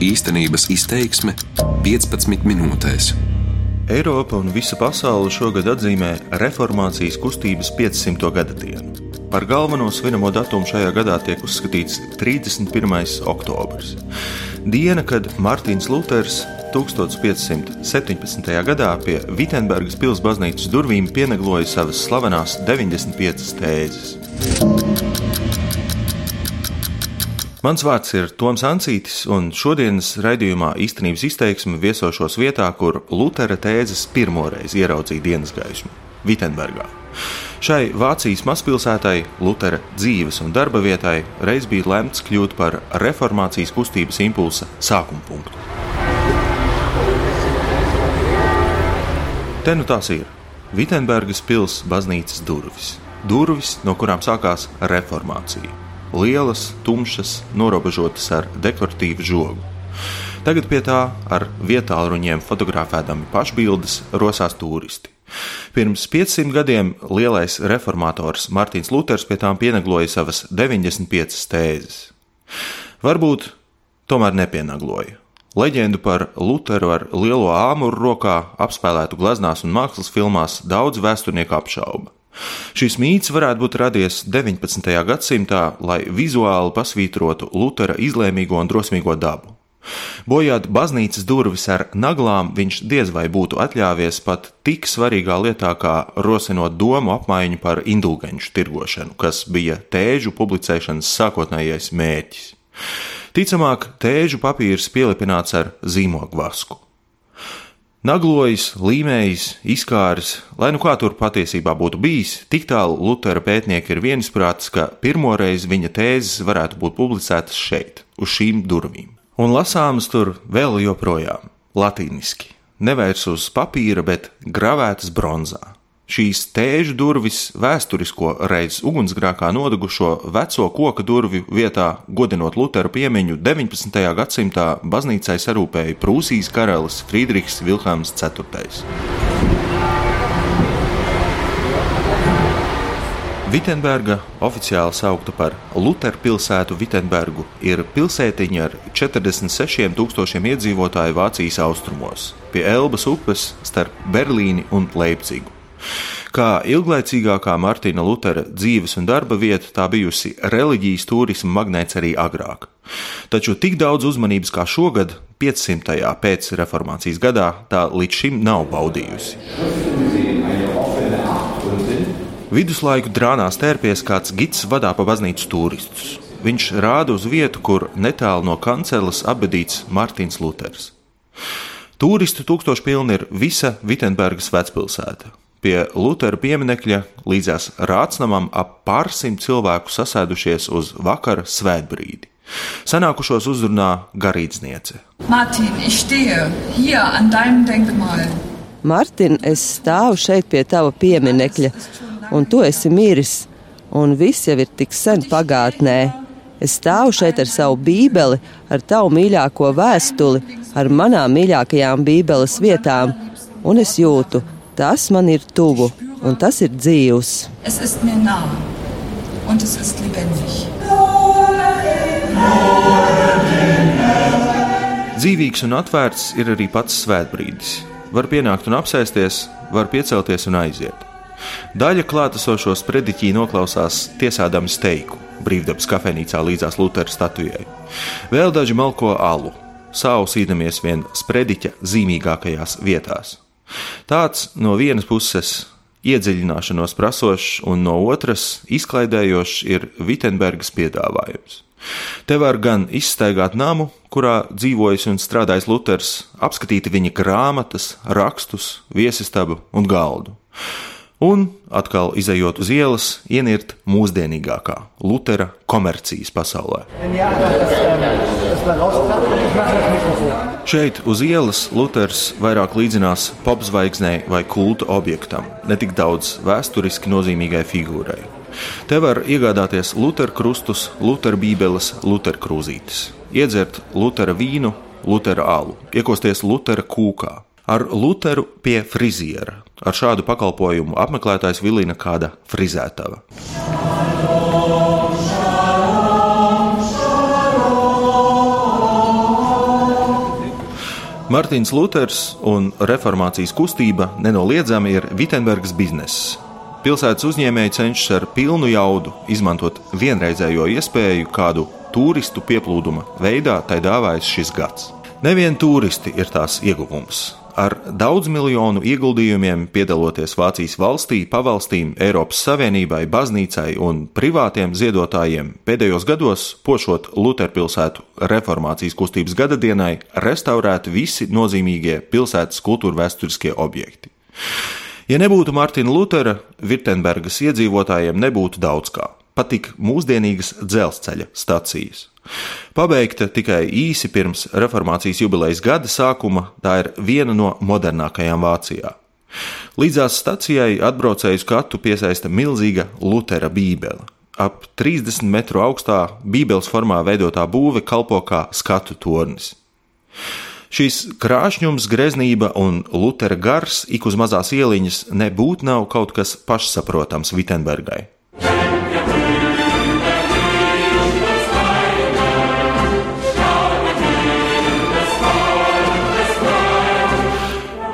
Īstenības izteiksme 15 minūtēs. Eiropa un visa pasaule šogad atzīmē reformācijas kustības 500. gada dienu. Par galveno svinamo datumu šajā gadā tiek uzskatīts 31. oktobris. Diena, kad Mārtiņš Luters 1517. gadā pie Vitsenburgas pilsētas baznīcas durvīm pienegloja savas slavenās 95 tēzes. Mans vārds ir Toms Ancītis, un šodienas raidījumā īstenības izteiksme viesošos vietā, kur Lutera tēzes pirmoreiz ieraudzīja dienas gaismu - Vitsenburgā. Šai Vācijas mazpilsētai, Lutera dzīves un darba vietai, reiz bija lemts kļūt par reformācijas kustības impulsa sākuma punktu. Te nu tās ir Vitsenburgas pilsētas baznīcas durvis, durvis, no kurām sākās reformācija lielas, tumšas, norobežotas ar dekoratīvu žogu. Tagad pie tā ar vietāluņiem fotografēdami pašbildes rosās turisti. Pirms 500 gadiem lielais reformators Mārtiņš Luters pie tām pienagloja savas 95 tēzes. Varbūt tomēr nepienagloja. Leģendu par Luteru ar lielo āmuru rokā, apspēlētu gleznās un mākslas filmās, daudz vēsturnieku apšauba. Šis mīts varētu būt radies 19. gadsimtā, lai vizuāli pasvītrotu Lutera izlēmīgo un drosmīgo dabu. Bojāt baznīcas durvis ar naglām, viņš diez vai būtu atļāvies pat tik svarīgā lietā, kā rosinot domu apmaiņu par indulgenču tirgošanu, kas bija tēžu publicēšanas sākotnējais mērķis. Ticamāk, tēžu papīrs pielipināts ar zīmogvasku. Naglojas, līmējis, izkāris, lai nu kā tur patiesībā būtu bijis, tik tālu Lutera pētnieki ir viensprātis, ka pirmoreiz viņa tēzes varētu būt publicētas šeit, uz šīm durvīm. Un lasāmas tur vēl joprojām, latīniski, nevis uz papīra, bet gravētas bronzā. Šīs tēžu durvis vēsturisko reiz ugunsgrēkā nodegušo veco koka durvju vietā, godinot Lutera piemiņu 19. gadsimtā, baznīcai sarūpēja Prūsijas karalis Friedrichs Vilhelms IV. Vitsenburga, oficiāli saukta par Lutera pilsētu Vitsenburgu, ir pilsētiņa ar 46,000 iedzīvotāju Vācijas austrumos, pie Elbas upes starp Berlīni un Leipzigu. Kā ilglaicīgākā Martina Lutera dzīves un darba vieta, tā bijusi reliģijas turisma magnēts arī agrāk. Taču tik daudz uzmanības kā šogad, 500. pēc reformācijas gadā, tā līdz šim nav baudījusi. Viduslaiku drānās tērpies kāds gids vadā pa baznīcas turistus. Viņš rāda uz vietu, kur netālu no kanceles apbedīts Mārtiņš Luters. Turistu tūkstoši pilni ir visa Vitsenburgas vecpilsēta. Pie Lutera pieminekļa līdzās rācnamam ap pārsimt cilvēku sasēdušies uz vakara svētbrīdi. Sanākušos uzrunā garīdzniece. Martin, ich stehe hier an deinem Denkmal. Martin, es stāvu šeit pie tava pieminekļa, un tu esi miris, un viss jau ir tik sen pagātnē. Es stāvu šeit ar savu bībeli, ar tavu mīļāko vēstuli, ar manām mīļākajām bībeles vietām, un es jūtu, Tas man ir tuvu, un tas ir dzīvs. Es mir nah, un es ist lebendig. Dzīvīgs un atvērts ir arī pats svētbrīdis. Var pienākt un apsēsties, var piecelties un aiziet. Daļa klātesošo sprediķī noklausās tiesādami steiku brīvdabas kafejnīcā līdzās Lutera statujai. Vēl daži malko alu, sausīdamies vien sprediķa zīmīgākajās vietās. Tāds no vienas puses iedziļināšanos prasošs, un no otras izklaidējošs ir Vitsenburgas piedāvājums. Te var gan izstaigāt namu, kurā dzīvojis un strādājis Luters, apskatīt viņa grāmatas, rakstus, viesistabu un galdu. Un atkal izējot uz ielas, ienirt mūsdienīgākā Lutera komercijas pasaulē. Šeit uz ielas Luters vairāk līdzinās popzvaigznei vai kulta objektam, ne tik daudz vēsturiski nozīmīgai figūrai. Te var iegādāties Lutera krustus, Lutera bībeles, Lutera krūzītes, iedzert Lutera vīnu, Lutera alu, iekosties Lutera kūkā ar Luteru pie friziera. Ar šādu pakalpojumu apmeklētājs vilina kāda frizētava. Mārtiņš Luters un reformācijas kustība nenoliedzami ir Vitsenbergas bizness. Pilsētas uzņēmēji cenšas ar pilnu jaudu izmantot vienreizējo iespēju, kādu turistu pieplūduma veidā tai dāvājas šis gads. Nevien turisti ir tās ieguvums. Ar daudz miljonu ieguldījumiem piedaloties Vācijas valstī, pavalstīm, Eiropas Savienībai, baznīcai un privātiem ziedotājiem pēdējos gados, pošot Luterpilsētu reformācijas kustības gadadienai, restaurēti visi nozīmīgie pilsētas kultūra vēsturiskie objekti. Ja nebūtu Mārtiņa Lutera, Virtenbergas iedzīvotājiem nebūtu daudz kā, pat tik mūsdienīgas dzelzceļa stacijas. Pabeigta tikai īsi pirms reformācijas jubilejas gada sākuma, tā ir viena no modernākajām Vācijā. Līdzās stacijai atbraucēju skatu piesaista milzīga Lutera bībele. Ap 30 metru augstā bībeles formā veidotā būve kalpo kā skatu tornis. Šīs krāšņums, greznība un Lutera gars ik uz mazās ieliņas nebūtu nav kaut kas pašsaprotams Vitsenbergai.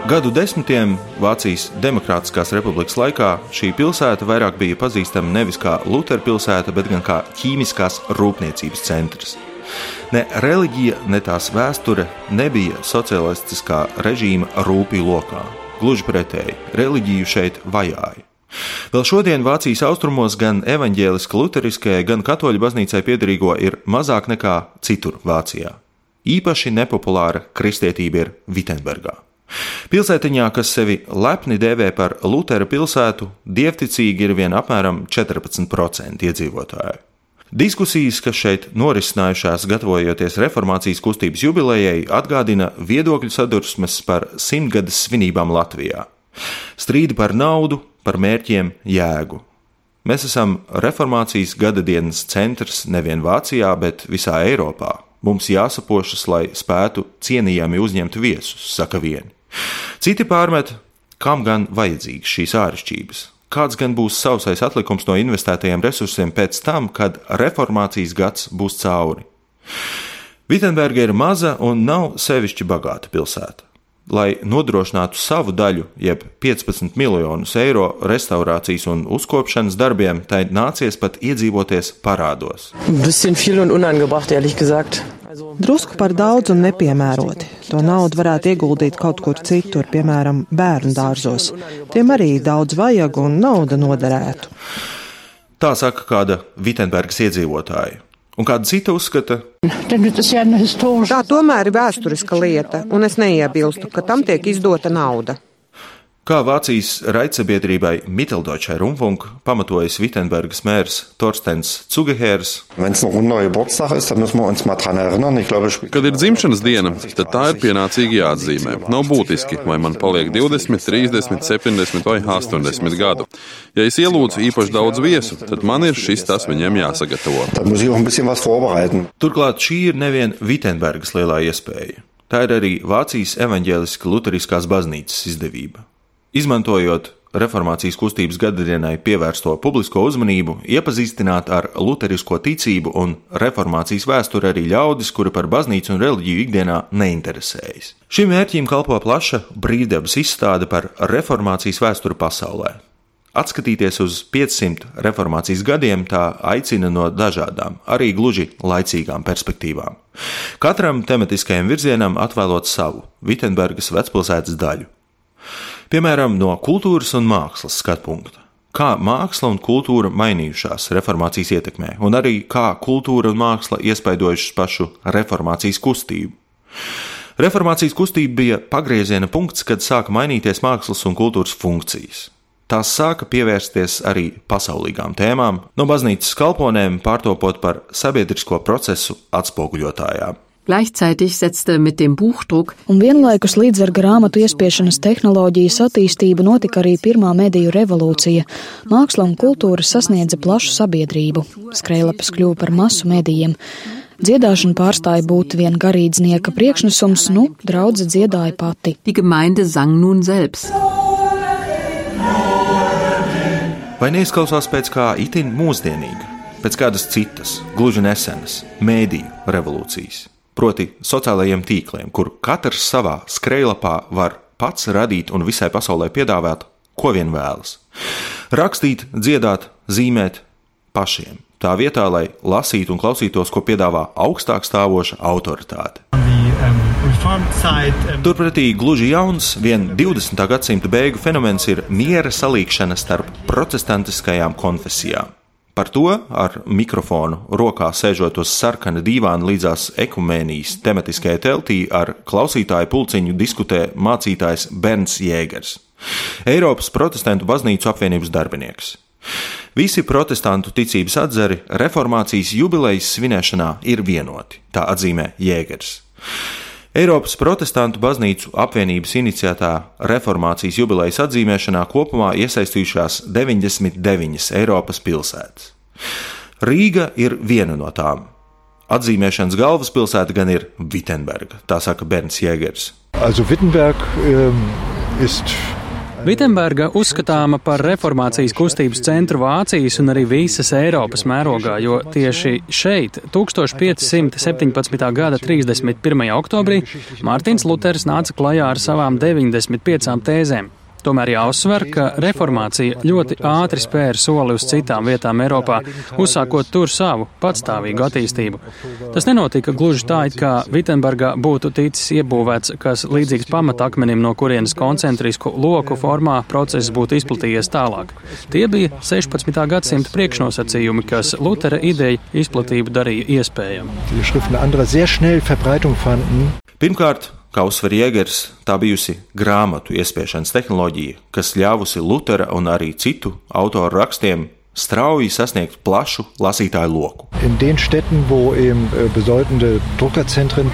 Gadu desmitiem Vācijas Demokrātiskās republikas laikā šī pilsēta vairāk bija pazīstama nevis kā Lutera pilsēta, bet gan kā ķīmiskās rūpniecības centrs. Ne reliģija, ne tās vēsture nebija socialistiskā režīma rūpīgi lokā. Gluži pretēji, reliģiju šeit vajāja. Vēl šodien Vācijas austrumos gan evaņģēliski luteriskajai, gan katoļu baznīcai piederīgo ir mazāk nekā citur Vācijā. Īpaši nepopulāra kristietība ir Vitsenburgā. Pilsētiņā, kas sevi lepni dēvē par Lutera pilsētu, dievticīgi ir vien apmēram 14% iedzīvotāju. Diskusijas, kas šeit norisinājušās gatavojoties reformācijas kustības jubilejai, atgādina viedokļu sadursmes par simtgades svinībām Latvijā. Strīdi par naudu, par mērķiem, jēgu. Mēs esam reformācijas gada dienas centrs nevien Vācijā, bet visā Eiropā. Mums jāsapošas, lai spētu cienījami uzņemt viesus, saka vieni. Citi pārmet, kam gan vajadzīgas šīs āršķirības. Kāds gan būs sausais atlikums no investētajiem resursiem pēc tam, kad reformācijas gads būs cauri? Vitsenberga ir maza un nav sevišķi bagāta pilsēta. Lai nodrošinātu savu daļu, jeb 15 miljonus eiro restaurācijas un uzkopšanas darbiem, tai nācies pat iedzīvoties parādos. Drusku par daudz un nepiemēroti. To naudu varētu ieguldīt kaut kur citur, piemēram, bērnu dārzos. Tiem arī daudz vajag un nauda noderētu. Tā saka kāda Vitsenbergas iedzīvotāja. Un kāda cita uzskata? Tā tomēr ir vēsturiska lieta, un es neiebilstu, ka tam tiek izdota nauda. Kā Vācijas raidsabiedrībai Mitteldeutsche Rundfunk pamatojas Vitsenbergas mērs Torstens Cugehērs. Kad ir dzimšanas diena, tad tā ir pienācīgi jāatzīmē. Nav būtiski, vai man paliek 20, 30, 70 vai 80 gadu. Ja es ielūdzu īpaši daudz viesu, tad man ir šis tas viņiem jāsagatavo. Turklāt šī ir nevien Vitsenbergas lielā iespēja. Tā ir arī Vācijas evaņģēliska luteriskās baznīcas izdevība. Izmantojot reformācijas kustības gadadienai pievērsto publisko uzmanību, iepazīstināt ar luterisko ticību un reformācijas vēsturi arī ļaudis, kuri par baznīcu un reliģiju ikdienā neinteresējas. Šim mērķim kalpo plaša brīvdabas izstāde par reformācijas vēsturi pasaulē. Atskatīties uz 500 reformācijas gadiem, tā aicina no dažādām, arī gluži laicīgām perspektīvām. Katram tematiskajam virzienam atvēlot savu Vitsenburgas vecpilsētas daļu. Piemēram, no kultūras un mākslas skatu punkta. Kā māksla un kultūra mainījušās reformācijas ietekmē, un arī kā kultūra un māksla iespaidojušas pašu reformācijas kustību. Reformācijas kustība bija pagrieziena punkts, kad sāka mainīties mākslas un kultūras funkcijas. Tās sāka pievērsties arī pasaulīgām tēmām, no baznīcas kalponēm pārtopot par sabiedrisko procesu atspoguļotājām. Gleichzeitig setzte mit dem Buchdruck un vienlaikus līdz ar grāmatu iespiešanas tehnoloģijas attīstību notika arī pirmā mediju revolūcija. Māksla un kultūra sasniedza plašu sabiedrību. Skrējlapas kļuva par masu medijiem. Dziedāšana pārstāja būt vien garīdznieka priekšnesums, nu, draudze dziedāja pati. Die Gemeinde sang nun selbst. Vai neizklausās pēc kā itin mūsdienīga, pēc kādas citas, gluži nesenas, mēdīju revolūcijas? Proti, sociālajiem tīkliem, kur katrs savā skrejlapā var pats radīt un visai pasaulē piedāvāt, ko vien vēlas. Rakstīt, dziedāt, zīmēt pašiem. Tā vietā, lai lasītu un klausītos, ko piedāvā augstāk stāvoša autoritāte. Turpretī gluži jauns, vien 20. gadsimta beigu fenomens ir miera salīkšana starp protestantiskajām konfesijām. Par to ar mikrofonu rokā sēžot uz sarkana dīvāna līdzās ekumēnijas tematiskajai teltī ar klausītāju pulciņu diskutē mācītājs Bernds Jēgers, Eiropas protestantu baznīcu apvienības darbinieks. Visi protestantu ticības atzari reformācijas jubilejas svinēšanā ir vienoti, tā atzīmē Jēgers. Eiropas protestantu baznīcu apvienības iniciētā reformācijas jubilejas atzīmēšanā kopumā iesaistījušās 99 Eiropas pilsētas. Rīga ir viena no tām. Atzīmēšanas galvaspilsēta gan ir Vitsenberga, tā saka Bernds Jēgers. Also Wittenberg um, ist Vitsenberga uzskatāma par reformācijas kustības centru Vācijas un arī visas Eiropas mērogā, jo tieši šeit 1517. gada 31. oktobrī Mārtiņš Luters nāca klajā ar savām 95 tēzēm. Tomēr jāuzsver, ka reformācija ļoti ātri spēra soli uz citām vietām Eiropā, uzsākot tur savu patstāvīgu attīstību. Tas nenotika gluži tā, it kā Vitsenburgā būtu ticis iebūvēts kas līdzīgs pamatakmenim, no kurienes koncentrisku loku formā process būtu izplatījies tālāk. Tie bija 16. gadsimta priekšnosacījumi, kas Lutera ideju izplatību darīja iespējamu. Pirmkārt, Kā uzsver Jēgers, tā bijusi grāmatu iespiešanas tehnoloģija, kas ļāvusi Lutera un arī citu autoru rakstiem strauji sasniegt plašu lasītāju loku. Städten,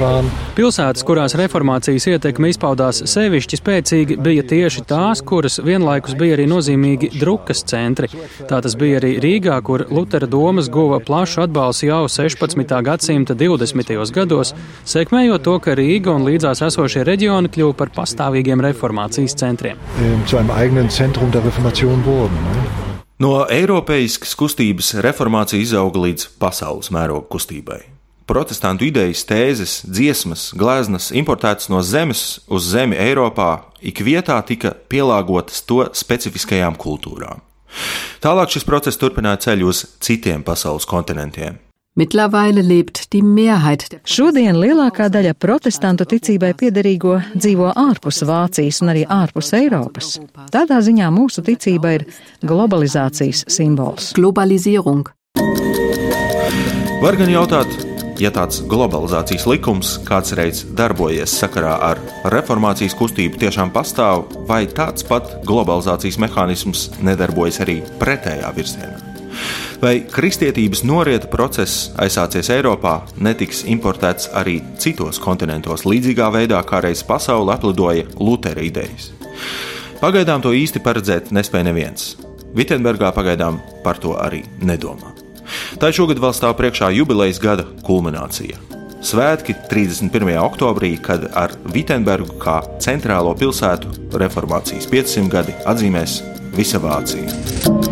waren, Pilsētas, kurās reformācijas ietekme izpaudās sevišķi spēcīgi, bija tieši tās, kuras vienlaikus bija arī nozīmīgi drukas centri. Tā tas bija arī Rīgā, kur Lutera domas guva plašu atbalstu jau 16. gadsimta 20. gados, sekmējot to, ka Rīga un līdzās esošie reģioni kļuva par pastāvīgiem reformācijas centriem. No eiropeiskas kustības reformācija izauga līdz pasaules mēroga kustībai. Protestantu idejas, tēzes, dziesmas, gleznas importētas no zemes uz zemi Eiropā, ik vietā tika pielāgotas to specifiskajām kultūrām. Tālāk šis process turpināja ceļu uz citiem pasaules kontinentiem. Mittlerweile lebt die Mehrheit. Šodien lielākā daļa protestantu ticībai piederīgo dzīvo ārpus Vācijas un arī ārpus Eiropas. Tādā ziņā mūsu ticība ir globalizācijas simbols. Globalizierung. Var gan jautāt, ja tāds globalizācijas likums kādsreiz darbojies sakarā ar reformācijas kustību, tiešām pastāv, vai tāds pat globalizācijas mehānisms nedarbojas arī pretējā virzienā? Vai kristietības norieta process, aizsācies Eiropā, netiks importēts arī citos kontinentos, līdzīgā veidā, kā reiz pasaule aplidoja Lutera idejas? Pagaidām to īsti paredzēt nespēja neviens. Vitsenburgā pagaidām par to arī nedomā. Tā šogad vēl stāv priekšā jubilejas gada kulminācija. Svētki 31. oktobrī, kad ar Vitsenburgu kā centrālo pilsētu reformācijas 500 gadi atzīmēs visa Vācija